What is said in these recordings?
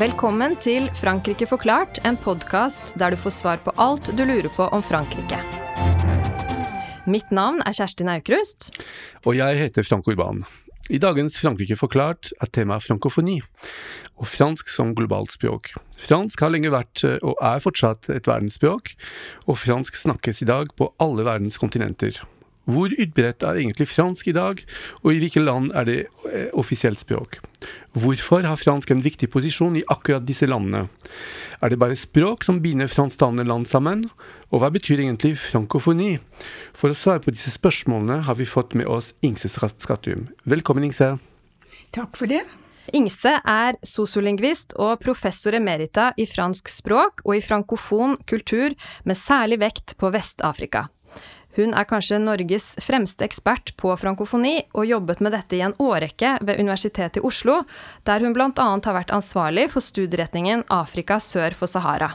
Velkommen til Frankrike forklart, en podkast der du får svar på alt du lurer på om Frankrike. Mitt navn er Kjerstin Aukrust. Og jeg heter Frank Urban. I dagens Frankrike forklart er temaet frankofoni, og fransk som globalt språk. Fransk har lenge vært, og er fortsatt, et verdensspråk, og fransk snakkes i dag på alle verdens kontinenter. Hvor utbredt er egentlig fransk i dag, og i hvilke land er det eh, offisielt språk? Hvorfor har fransk en viktig posisjon i akkurat disse landene? Er det bare språk som binder fransktalende land sammen? Og hva betyr egentlig frankofoni? For å svare på disse spørsmålene har vi fått med oss Ingse Skattum. Velkommen, Ingse. Takk for det. Ingse er sosiolingvist og professor emerita i fransk språk og i frankofon kultur, med særlig vekt på Vest-Afrika. Hun er kanskje Norges fremste ekspert på frankofoni, og jobbet med dette i en årrekke ved Universitetet i Oslo, der hun bl.a. har vært ansvarlig for studieretningen Afrika sør for Sahara.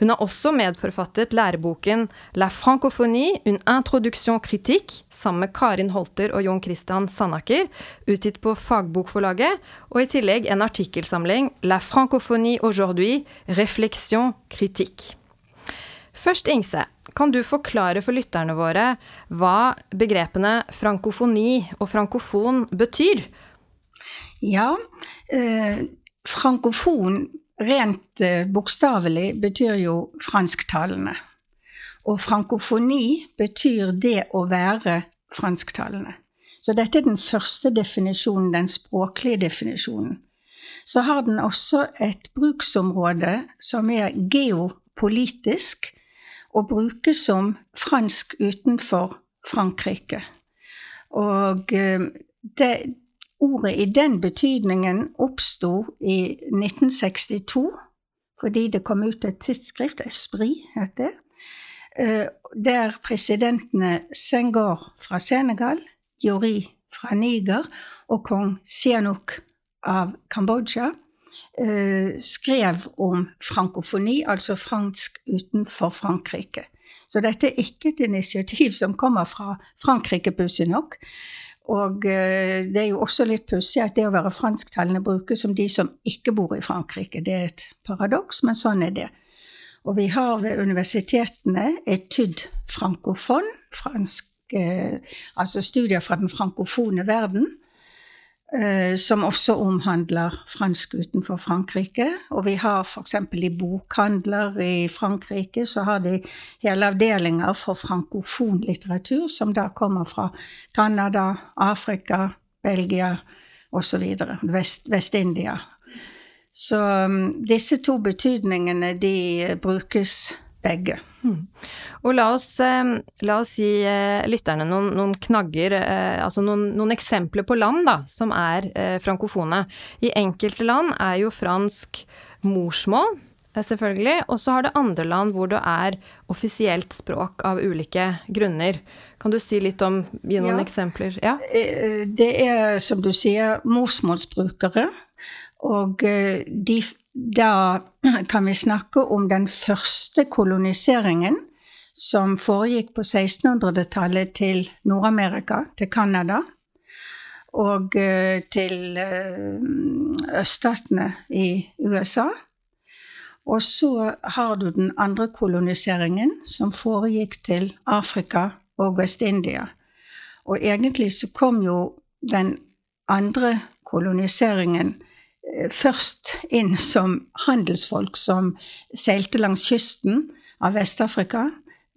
Hun har også medforfattet læreboken La francophonie, une introduction critique, sammen med Karin Holter og Jon Christian Sandaker, utgitt på Fagbokforlaget, og i tillegg en artikkelsamling La francophonie aujourd'hui, réflexion critique. Først, Ingse, kan du forklare for lytterne våre hva begrepene frankofoni og frankofon betyr? Ja, eh, frankofon rent eh, bokstavelig betyr jo fransktalende. Og frankofoni betyr det å være fransktalende. Så dette er den første definisjonen, den språklige definisjonen. Så har den også et bruksområde som er geopolitisk, og brukes som fransk utenfor Frankrike. Og eh, det, ordet i den betydningen oppsto i 1962 fordi det kom ut et tidsskrift, Esprit het det, eh, der presidentene Senghor fra Senegal, Diori fra Niger og kong Sihanouk av Kambodsja Eh, skrev om frankofoni, altså fransk utenfor Frankrike. Så dette er ikke et initiativ som kommer fra Frankrike, pussig nok. Og eh, det er jo også litt pussig at det å være fransktalende brukes som de som ikke bor i Frankrike. Det er et paradoks, men sånn er det. Og vi har ved universitetene etydd frankofon, fransk, eh, altså studier fra den frankofone verden, som også omhandler fransk utenfor Frankrike. Og vi har f.eks. i bokhandler i Frankrike så har de hele avdelinger for frankofon litteratur, som da kommer fra Canada, Afrika, Belgia osv. Vest-India. Så um, disse to betydningene de brukes begge. Mm. Og la oss, eh, la oss gi eh, lytterne noen, noen knagger, eh, altså noen, noen, eksempler på land da, som er frankofone. I enkelte land er jo fransk morsmål, selvfølgelig, og så har det andre land hvor det er offisielt språk av ulike grunner. Kan du si litt om, gi noen ja. eksempler? Ja? Det er, som du sier, morsmålsbrukere. Og de da kan vi snakke om den første koloniseringen som foregikk på 1600-tallet til Nord-Amerika, til Canada. Og eh, til eh, øststatene i USA. Og så har du den andre koloniseringen, som foregikk til Afrika og Vest-India. Og egentlig så kom jo den andre koloniseringen først inn som handelsfolk som seilte langs kysten av Vest-Afrika,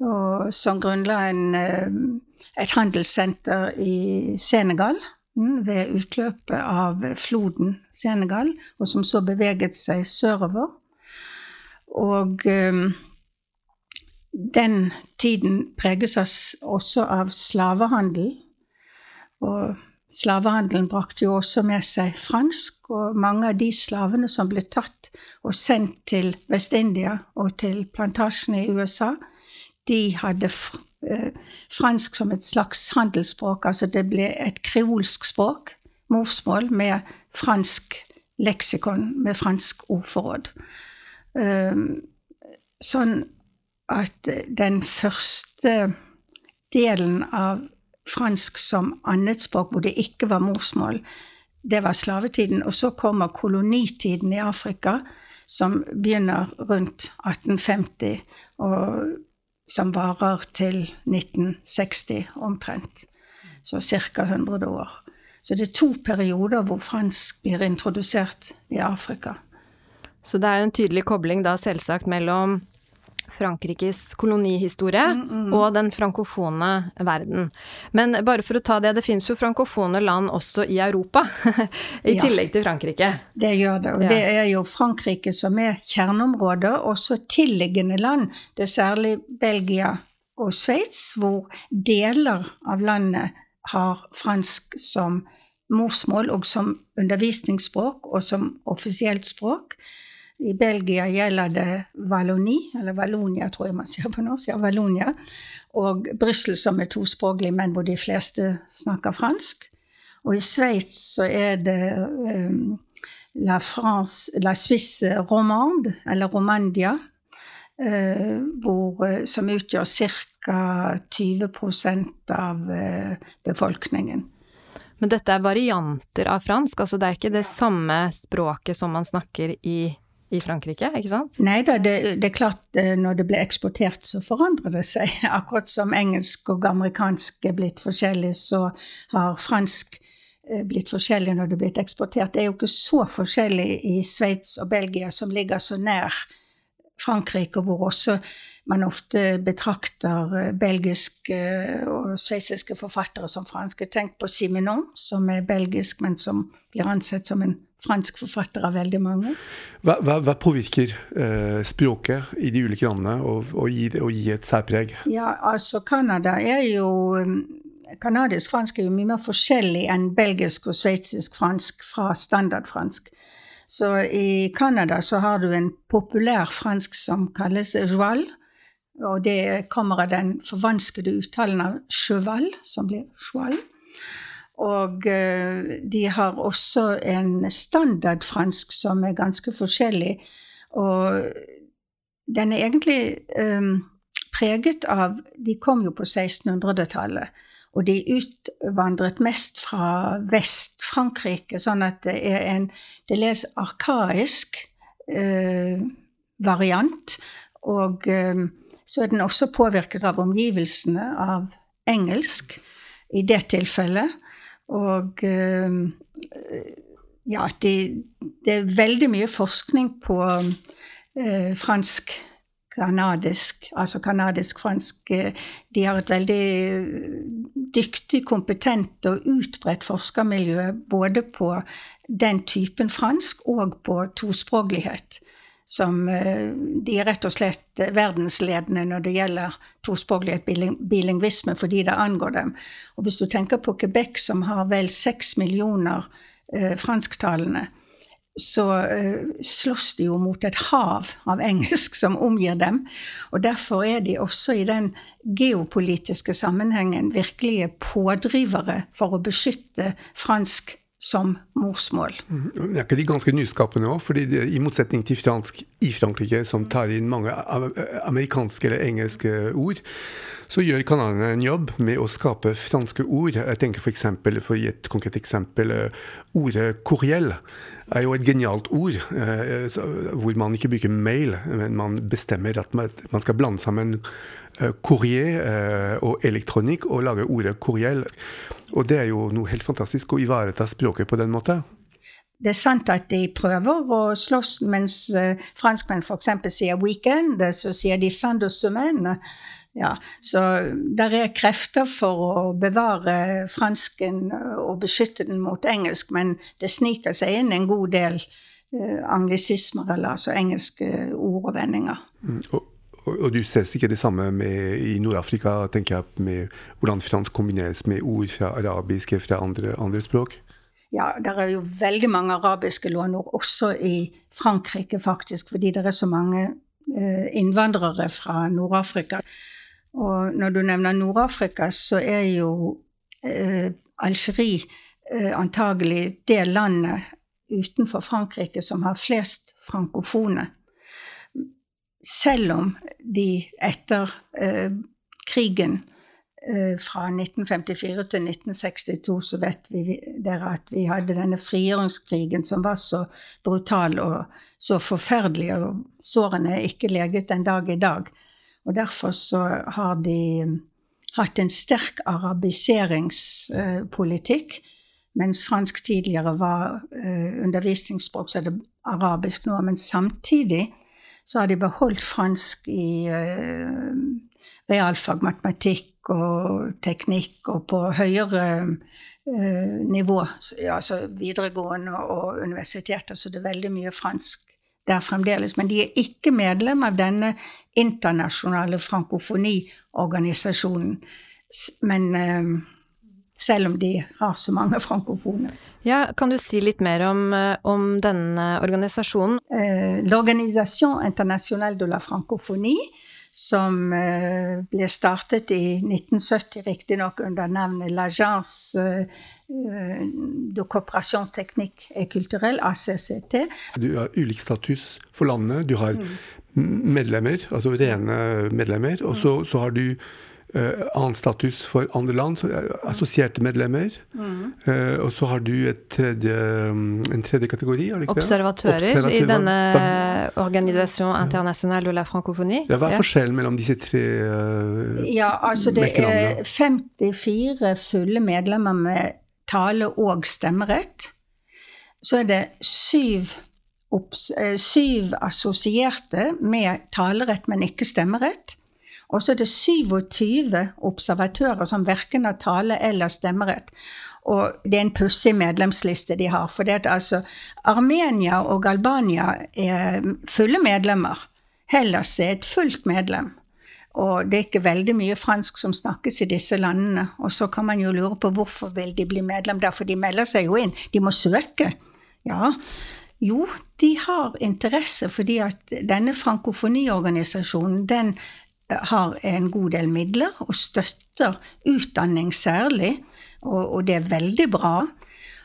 og som grunnla eh, et handelssenter i Senegal mm, ved utløpet av floden Senegal, og som så beveget seg sørover. Og um, den tiden preges også av slavehandel. Og Slavehandelen brakte jo også med seg fransk, og mange av de slavene som ble tatt og sendt til Vest-India og til plantasjene i USA, de hadde eh, fransk som et slags handelsspråk. Altså det ble et kreolsk språk, morsmål, med fransk leksikon, med fransk ordforråd. Um, sånn at den første delen av fransk som annetspråk, hvor det ikke var morsmål, det var slavetiden. Og så kommer kolonitiden i Afrika, som begynner rundt 1850, og som varer til 1960 omtrent. Så ca. 100 år. Så det er to perioder hvor fransk blir introdusert i Afrika. Så det er en tydelig kobling da selvsagt mellom Frankrikes kolonihistorie mm, mm. og den frankofone verden. Men bare for å ta det, det fins jo frankofone land også i Europa, i ja, tillegg til Frankrike. Det gjør det, og ja. det er jo Frankrike som er kjerneområdet, også tilliggende land. Det er særlig Belgia og Sveits, hvor deler av landet har fransk som morsmål og som undervisningsspråk og som offisielt språk. I Belgia gjelder det Valoni, eller Valonia, tror jeg man sier på norsk. Ja, Valonia. Og Brussel som er tospråklig, men hvor de fleste snakker fransk. Og i Sveits så er det um, La France, La Suisse romande, eller Romandia, uh, hvor, uh, som utgjør ca. 20% av uh, befolkningen. Men dette er varianter av fransk, altså det er ikke det samme språket som man snakker i i Frankrike, ikke sant? Nei da, det, det, er klart eh, når det ble eksportert, så forandrer det seg. Akkurat som engelsk og amerikansk er blitt forskjellig, så har fransk eh, blitt forskjellig når det er blitt eksportert. Det er jo ikke så forskjellig i Sveits og Belgia, som ligger så nær Frankrike, hvor også man ofte betrakter eh, belgiske og sveitsiske forfattere som franske. Tenk på Simenon, som er belgisk, men som blir ansett som en fransk forfatter av veldig mange. Hva, hva, hva påvirker eh, språket i de ulike landene og, og, gi, og, gi, et særpreg? Ja, altså Canada er jo Canadisk um, fransk er jo mye mer forskjellig enn belgisk og sveitsisk fransk fra standardfransk. Så i Canada så har du en populær fransk som kalles joal. Og det kommer av den forvanskede uttalen av cheval, som blir joal. Og eh, de har også en standardfransk som er ganske forskjellig. Og den er egentlig um, preget av De kom jo på 1600-tallet, og de utvandret mest fra Vest-Frankrike, sånn at det er en til dels arkaisk uh, variant. Og um, så er den også påvirket av omgivelsene, av engelsk i det tilfellet. Og ehm, ja, det, det, er veldig mye forskning på eh, fransk kanadisk, altså kanadisk-fransk. Eh, de har et veldig dyktig, kompetent og utbredt forskermiljø både på den typen fransk og på tospråklighet som eh, De er rett og slett verdensledende når det gjelder tospråklighet, bilingvisme, fordi det angår dem. Og hvis du tenker på Quebec, som har vel seks millioner eh, fransktalende, så eh, slåss de jo mot et hav av engelsk som omgir dem. Og derfor er de også i den geopolitiske sammenhengen virkelige pådrivere for å beskytte fransk som morsmål. Mm. Er ikke de ganske nyskapende òg? I motsetning til fransk i Frankrike, som tar inn mange amerikanske eller engelske ord, så gjør kanalene en jobb med å skape franske ord. Jeg tenker For, eksempel, for å gi et konkret eksempel, eh, ordet 'courriel' er jo et genialt ord, eh, hvor man ikke bruker mail, men man bestemmer at man skal blande sammen Eh, courrier og elektronikk og lage ordet courriel. Og det er jo noe helt fantastisk å ivareta språket på den måten. Det er sant at de prøver å slåss, mens uh, franskmenn f.eks. sier 'weekend', så sier de 'fin de semaine'. Ja, så der er krefter for å bevare fransken og beskytte den mot engelsk, men det sniker seg inn en god del uh, anglisismer, eller altså engelske ord og vendinger. Mm, og og, du ser sikkert det samme med, i Nord-Afrika, tenker jeg, med hvordan fransk kombineres med ord fra arabiske, fra andre, andre språk? Ja, det er jo veldig mange arabiske lånord også i Frankrike, faktisk, fordi det er så mange eh, innvandrere fra Nord-Afrika. Og når du nevner Nord-Afrika, så er jo eh, Algerie eh, antagelig det landet utenfor Frankrike som har flest frankofone. selv om de etter eh, krigen fra 1954 til 1962, så vet vi dere at vi hadde denne frigjøringskrigen som var så brutal og så forferdelig, og sårene er ikke leget en dag i dag. Og derfor så har de eh, hatt en sterk arabiseringspolitikk. Mens fransk tidligere var uh, undervisningsspråk, så er det arabisk nå. Men samtidig så har de beholdt fransk i uh, realfag, matematikk og teknikk, og på høyere uh, nivå, altså videregående og universiteter, så det er veldig mye fransk der fremdeles. Men de er ikke medlem av denne internasjonale frankofoniorganisasjonen. Men uh, selv om de har så mange frankofone. Ja, kan du si litt mer om, om denne organisasjonen? Eh, L'Organisation Internationale de la Francophonie, som eh, ble startet i 1970, riktignok under navnet L'Agence eh, de Cooperation Technique et Culturelle, ACCT. Du har ulik status for landet. Du har mm. medlemmer, altså rene medlemmer, og så, så har du annen status for andre land, så, uh, assosierte medlemmer. Mm. Uh, og så har du tredje, um, en tredje kategori, er det ikke Observatører, det? Observatører i denne Organisation Internationale de la Francophonie. Ja, hva er ja. forskjellen mellom disse tre Ja, altså det er 54 fulle medlemmer med tale og stemmerett. Så er det syv, syv assosierte med talerett, men ikke stemmerett. Og så er det 27 observatører som verken har tale eller stemmerett. Og det er en pussig medlemsliste de har. For det at altså Armenia og Albania er fulle medlemmer. Hellas er et fullt medlem. Og det er ikke veldig mye fransk som snakkes i disse landene. Og så kan man jo lure på hvorfor vil de bli medlem der, for de melder seg jo inn. De må søke. Ja, jo, de har interesse fordi at denne frankofoniorganisasjonen, den har en god del midler og støtter utdanning særlig, og, og det er veldig bra.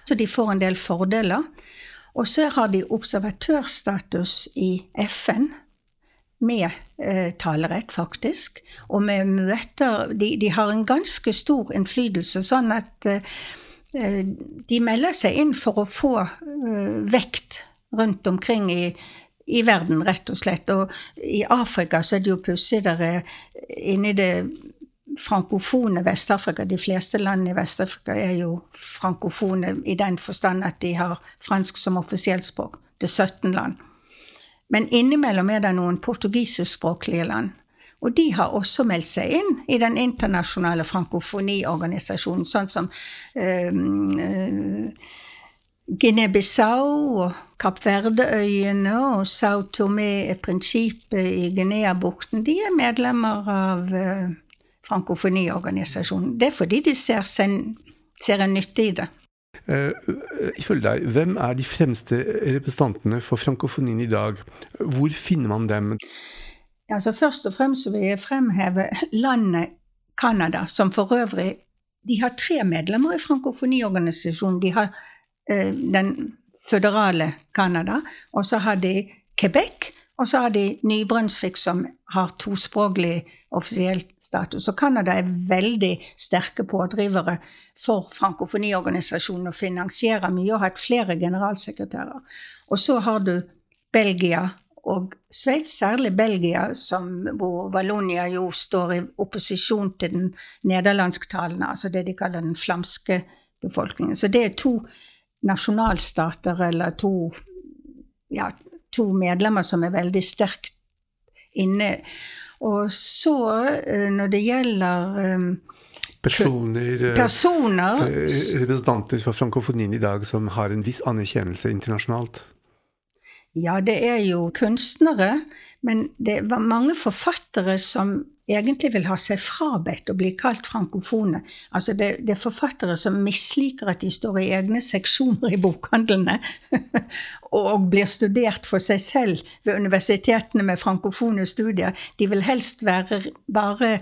Så de får en del fordeler. Og så har de observatørstatus i FN, med eh, talerett, faktisk. Og med møter de, de, har en ganske stor innflytelse, sånn at eh, de melder seg inn for å få eh, vekt rundt omkring i i verden, rett og slett. Og i Afrika så er det jo pussig der inni det frankofone Vest-Afrika. De fleste land i Vest-Afrika er jo frankofone i den forstand at de har fransk som offisielt språk. Det er 17 land. Men innimellom er det noen portugisespråklige land. Og de har også meldt seg inn i den internasjonale frankofoniorganisasjonen, sånn som øh, øh, Guinea-Bissau og Kapp Verde-øyene og Sao Tomé Principe i Guinea-bukten de er medlemmer av uh, frankofoniorganisasjonen. Det er fordi de ser, sen, ser en nytte i det. Ifølge deg, hvem er de fremste representantene for frankofonien i dag? Hvor finner man dem? Altså, først og fremst vil jeg fremheve landet Canada, som for øvrig de har tre medlemmer i frankofoniorganisasjonen. De har Eh, den føderale Canada. Og så har de Quebec, og så har de Ny-Brunsvik, som har tospråklig offisiell status. Og Canada er veldig sterke pådrivere for frankofoniorganisasjonen og finansierer mye og har hatt flere generalsekretærer. Og så har du Belgia og Sveits, særlig Belgia, som, hvor Valonia jo står i opposisjon til den nederlandsktalende, altså det de kaller den flamske befolkningen. Så det er to nasjonalstater eller to, ja, to medlemmer som er veldig sterkt inne. Og så, eh, når det gjelder um, Personer, eh, personer Representanter for frankofonien i dag som har en viss anerkjennelse internasjonalt? Ja, det er jo kunstnere, men det var mange forfattere som egentlig vil ha seg frabedt å bli kalt frankofone. Altså det, det, er forfattere som misliker at de står i egne seksjoner i bokhandlene og blir studert for seg selv ved universitetene med frankofone studier. De vil helst være bare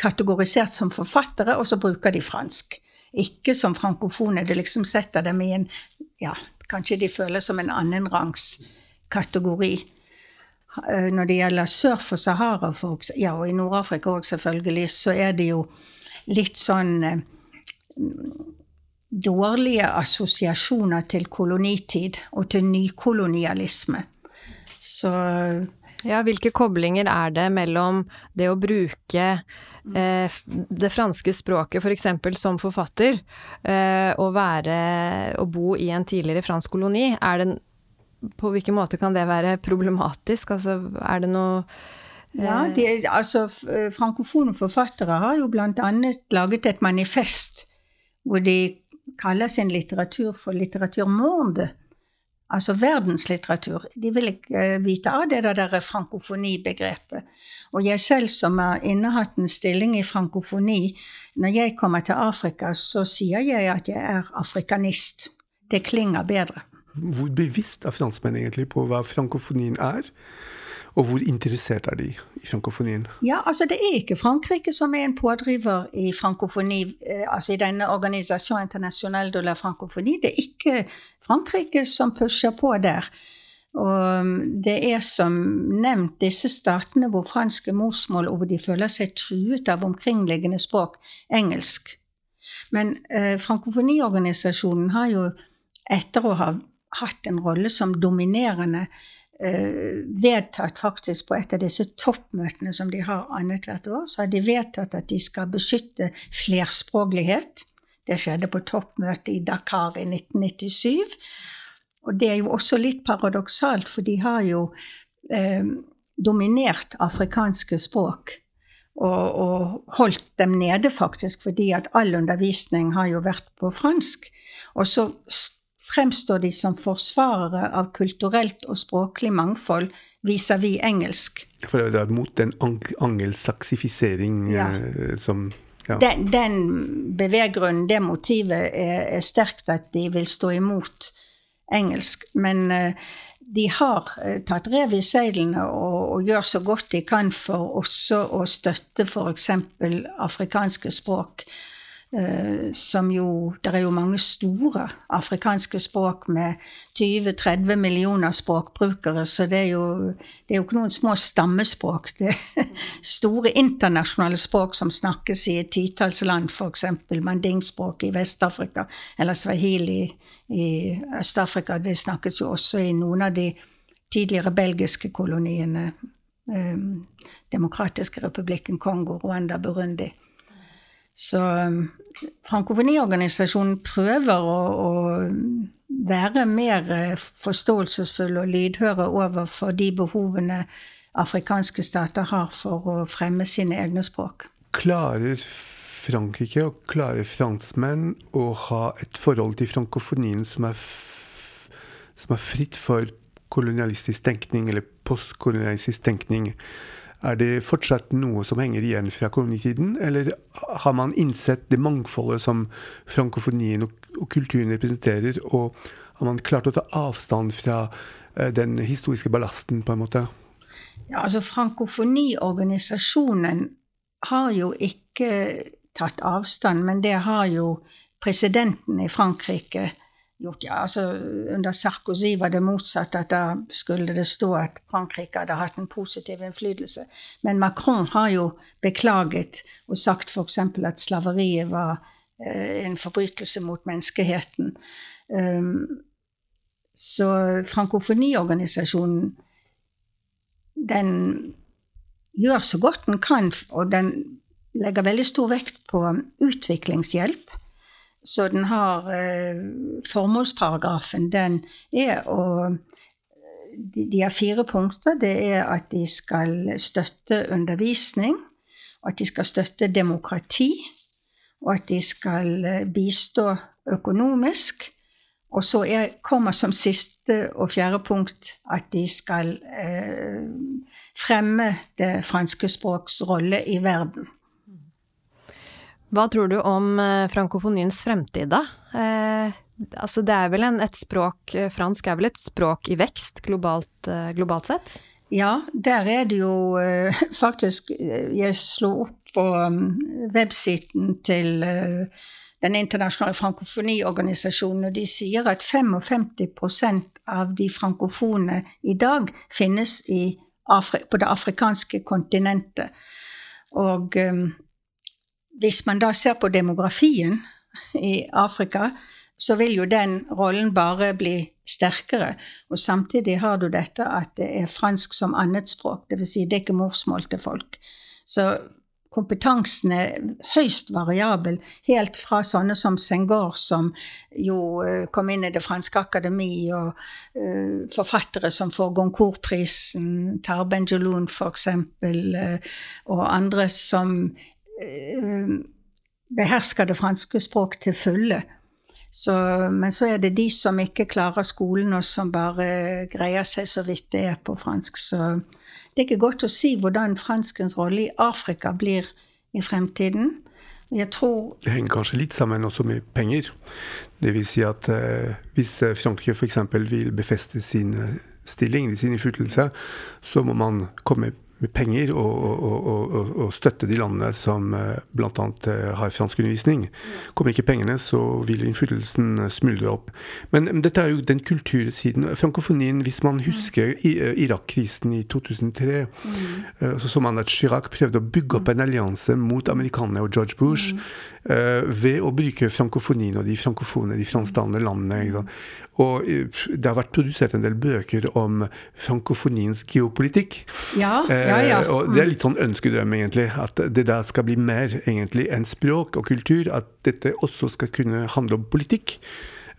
kategorisert som forfattere, og så bruker de fransk. Ikke som frankofone. Det liksom setter dem i en ja, Kanskje de føler som en annenrangs kategori. Når det gjelder sør for Sahara, for, ja, og i Nord-Afrika òg selvfølgelig, så er det jo litt sånn dårlige assosiasjoner til kolonitid og til nykolonialisme. Så Ja, hvilke koblinger er det mellom det å bruke eh, det franske språket f.eks. For som forfatter, eh, og være og bo i en tidligere fransk koloni? Er det, på hvilken måte kan det være problematisk? Altså, er det noe eh... Ja, de, altså frankofone forfattere har jo bl.a. laget et manifest hvor de kaller sin litteratur for litteraturmonde altså verdenslitteratur. De vil ikke eh, vite av det der frankofoni-begrepet. Og jeg selv som har innehatt en stilling i frankofoni, når jeg kommer til Afrika, så sier jeg at jeg er afrikanist. Det klinger bedre. Hvor bevisst er franskmenn egentlig på hva frankofonien er? Og hvor interessert er de i frankofonien? Ja, altså Det er ikke Frankrike som er en pådriver i frankofoni, eh, altså i denne organisasjonen Internationale de la Francophonie. Det er ikke Frankrike som pusher på der. Og um, det er som nevnt disse statene hvor franske morsmål og hvor de føler seg truet av omkringliggende språk, engelsk. Men eh, frankofoniorganisasjonen har jo, etter å ha hatt en rolle som dominerende Eh, vedtatt faktisk på et av disse toppmøtene som de har annethvert år, så har de vedtatt at de skal beskytte flerspråklighet. Det skjedde på toppmøtet i Dakar i 1997. Og det er jo også litt paradoksalt, for de har jo eh, dominert afrikanske språk. Og, og, holdt dem nede, faktisk, fordi at all undervisning har jo vært på fransk. Og så fremstår de som forsvarere av kulturelt og språklig mangfold vis-à-vis -vis engelsk. For det er mot den angelsaksifisering ja. Eh, som ja. Den, den beveggrunnen, det motivet, er, er, sterkt at de vil stå imot engelsk. Men uh, de har uh, tatt rev i seilene og, og, gjør så godt de kan for også å støtte f.eks. afrikanske språk. Uh, som jo Det er jo mange store afrikanske språk med 20-30 millioner språkbrukere, så det er, jo, det er jo ikke noen små stammespråk. Det er store internasjonale språk som snakkes i et titalls land, f.eks. mandingspråk i Vest-Afrika, eller swahili i Øst-Afrika. Det snakkes jo også i noen av de tidligere belgiske koloniene. Um, Demokratiske republikken Kongo, Rwanda, Burundi. Så um, Frankofoniorganisasjonen prøver å, å, være mer eh, forståelsesfull og lydhøre overfor de behovene afrikanske stater har for å fremme sine egne språk. Klarer Frankrike og klarer franskmenn å ha et forhold til frankofonien som er, som er fritt for kolonialistisk tenkning eller postkolonialistisk tenkning? Er det fortsatt noe som henger igjen fra kolonitiden, eller har man innsett det mangfoldet som frankofonien og, kulturen representerer, og har man klart å ta avstand fra uh, den historiske ballasten, på en måte? Ja, altså Frankofoniorganisasjonen har jo ikke tatt avstand, men det har jo presidenten i Frankrike gjort. Ja, altså Under Sarkozy var det motsatt, at da skulle det stå at Frankrike hadde hatt en positiv innflytelse. Men Macron har jo beklaget og sagt f.eks. at slaveriet var eh, en forbrytelse mot menneskeheten. Um, så frankofoniorganisasjonen den gjør så godt den kan, og den legger veldig stor vekt på utviklingshjelp. Så den har eh, Formålsparagrafen, den er å de, de har fire punkter. Det er at de skal støtte undervisning, at de skal støtte demokrati, og at de skal eh, bistå økonomisk. Og så er, kommer som siste og fjerde punkt at de skal eh, fremme det franske språks rolle i verden. Hva tror du om eh, frankofoniens fremtid, da? Eh, altså det er vel en, et språk eh, Fransk er vel et språk i vekst globalt, eh, globalt sett? Ja, der er det jo faktisk Jeg slo opp på websiten til den internasjonale frankofoniorganisasjonen, og de sier at 55% av de frankofone i dag finnes i Afri på det afrikanske kontinentet. Og um, hvis man da ser på demografien i Afrika, så vil jo den rollen bare bli sterkere. Og samtidig har du dette at det er fransk som annetspråk, dvs. Si det er ikke morsmål til folk. Så kompetansen er høyst variabel, helt fra sånne som Senghor, som jo uh, kom inn i Det franske akademi, og uh, forfattere som får Goncourt-prisen, Tarben Joloun f.eks., uh, og andre som behersker det franske språk til fulle. Så, men så er det de som ikke klarer skolen, og som bare greier seg så vidt det er på fransk. Så det er ikke godt å si hvordan franskens rolle i Afrika blir i fremtiden. Tror Det henger kanskje litt sammen også med penger. Vil si at eh, hvis Frankrike f.eks. vil befeste sin eh, stilling, sin innflytelse, så må man komme med penger og, og, og, støtte de landene som eh, bl.a. Uh, har franskundervisning. Kommer ikke pengene, så vil innflytelsen smuldre opp. Men dette er jo den kultursiden. Frankofonien, hvis man husker i, uh, Irak-krisen i 2003, mm. så så man at Chirac prøvde å bygge opp en allianse mot amerikanerne og George Bush mm. ved å bruke frankofonien og de frankofone, de fransktalende landene. Og eh, det har vært produsert en del bøker om frankofoniens geopolitikk. Ja, ja, ja. Mm. og det er litt sånn ønskedrøm, egentlig. At det da skal bli mer egentlig enn språk og kultur. At dette også skal kunne handle om politikk.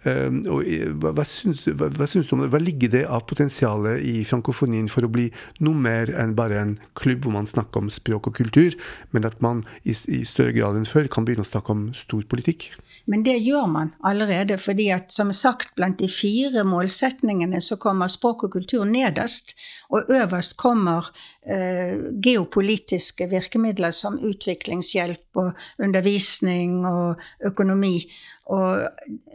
Ehm, og hva, syns, hva, hva syns du om det? Hva ligger det av potensialet i frankofonien for å bli noe mer enn bare en klubb hvor man snakker om språk og kultur, men at man i, i større grad enn før kan begynne å snakke om stor politikk? Men det gjør man allerede, fordi at som sagt, blant de fire målsetningene så kommer språk og kultur nederst, og øverst kommer eh, geopolitiske virkemidler som utviklingshjelp og undervisning og økonomi. Og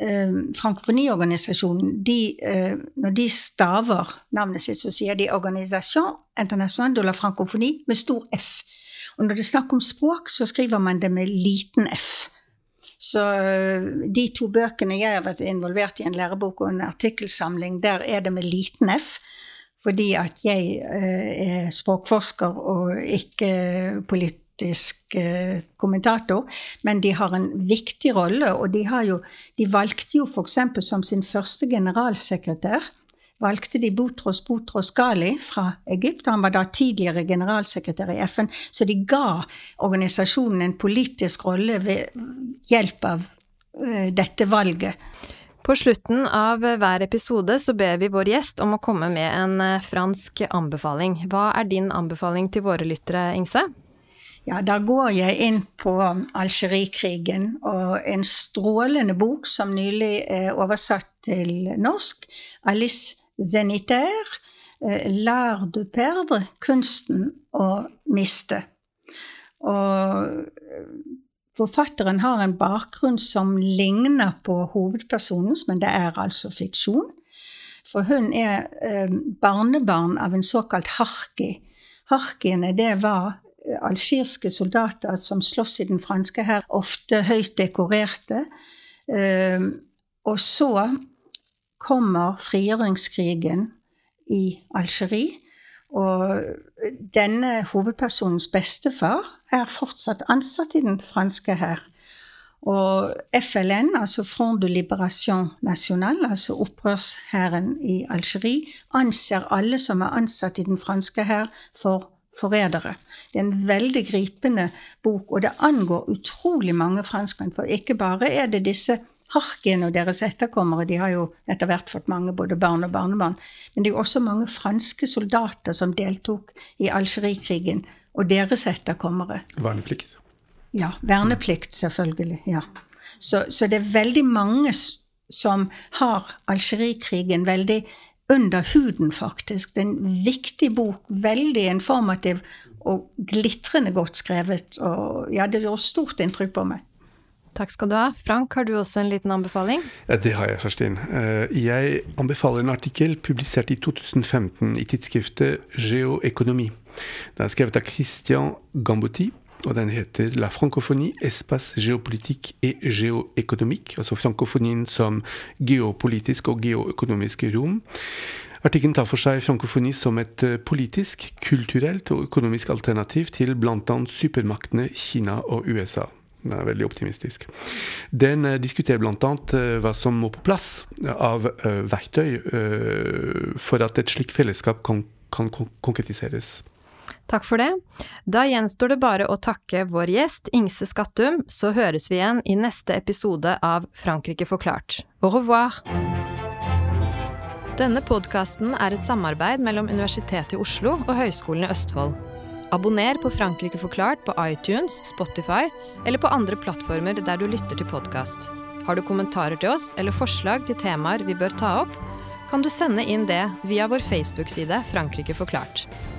eh, Frankofoniorganisasjonen, de, eh, når de staver navnet sitt, så sier de 'Organisation International de la Francophonie' med stor F. Og når det er snakk om språk, så skriver man det med liten f. Så eh, de to bøkene jeg har vært involvert i, en lærebok og en artikkelsamling, der er det med liten f. Fordi at jeg eh, er språkforsker og ikke politiker politisk eh, kommentator, men de har en viktig rolle. Og de, jo, de valgte jo f.eks. som sin første generalsekretær valgte de Boutros Boutros Ghali fra Egypt. Han var da tidligere generalsekretær i FN. Så de ga organisasjonen en politisk rolle ved hjelp av eh, dette valget. På slutten av hver episode så ber vi vår gjest om å komme med en eh, fransk anbefaling. Hva er din anbefaling til våre lyttere, Ingse? Ja, da går jeg inn på Algerikrigen og en strålende bok som nylig er oversatt til norsk. Alice Zenitaire, eh, 'L'art de perdre', kunsten å miste. Og eh, forfatteren har en bakgrunn som ligner på hovedpersonens, men det er altså fiksjon. For hun er eh, barnebarn av en såkalt harki. Harkiene det var algirske soldater som sloss i den franske hær, ofte høyt dekorerte. Ehm, og så kommer frigjøringskrigen i Algerie. Og denne hovedpersonens bestefar er fortsatt ansatt i den franske hær. Og FLN, altså Front de Liberation National, altså opprørshæren i Algerie, anser alle som er ansatt i den franske hær, for forrædere. Det er en veldig gripende bok, og det angår utrolig mange franskmenn. For ikke bare er det disse Harkin og deres etterkommere, de har jo etter hvert fått mange både barn og barnebarn, men det er jo også mange franske soldater som deltok i Algerikrigen, og deres etterkommere. Verneplikt. Ja. Verneplikt, selvfølgelig. ja. Så, så det er veldig mange som har Algerikrigen veldig under huden, faktisk. Det er en viktig bok. Veldig informativ og glitrende godt skrevet. Og ja, det gjorde stort inntrykk på meg. Takk skal du ha. Frank, har du også en liten anbefaling? Ja, det har jeg, Kjerstin. Eh, jeg anbefaler en artikkel publisert i 2015 i tidsskriftet Geoøkonomi. Den er skrevet av Christian Gambotti og den heter La francophonie, espace géopolitique et géoéconomique. Altså frankofonien som geopolitisk og geoøkonomisk rom. Artikkelen tar for seg frankofoni som et eh, politisk, kulturelt og økonomisk alternativ til bl.a. supermaktene Kina og USA. Den er veldig optimistisk. Den uh, diskuterer bl.a. Uh, hva som må på plass av verktøy for at et slikt fellesskap kan, kan konkretiseres. Takk for det. Da gjenstår det bare å takke vår gjest Ingse Skattum, så høres vi igjen i neste episode av Frankrike forklart. Au revoir! Denne podkasten er et samarbeid mellom Universitetet i Oslo og Høgskolen i Østfold. Abonner på Frankrike forklart på iTunes, Spotify eller på andre plattformer der du lytter til podkast. Har du kommentarer til oss eller forslag til temaer vi bør ta opp, kan du sende inn det via vår Facebook-side Frankrike forklart.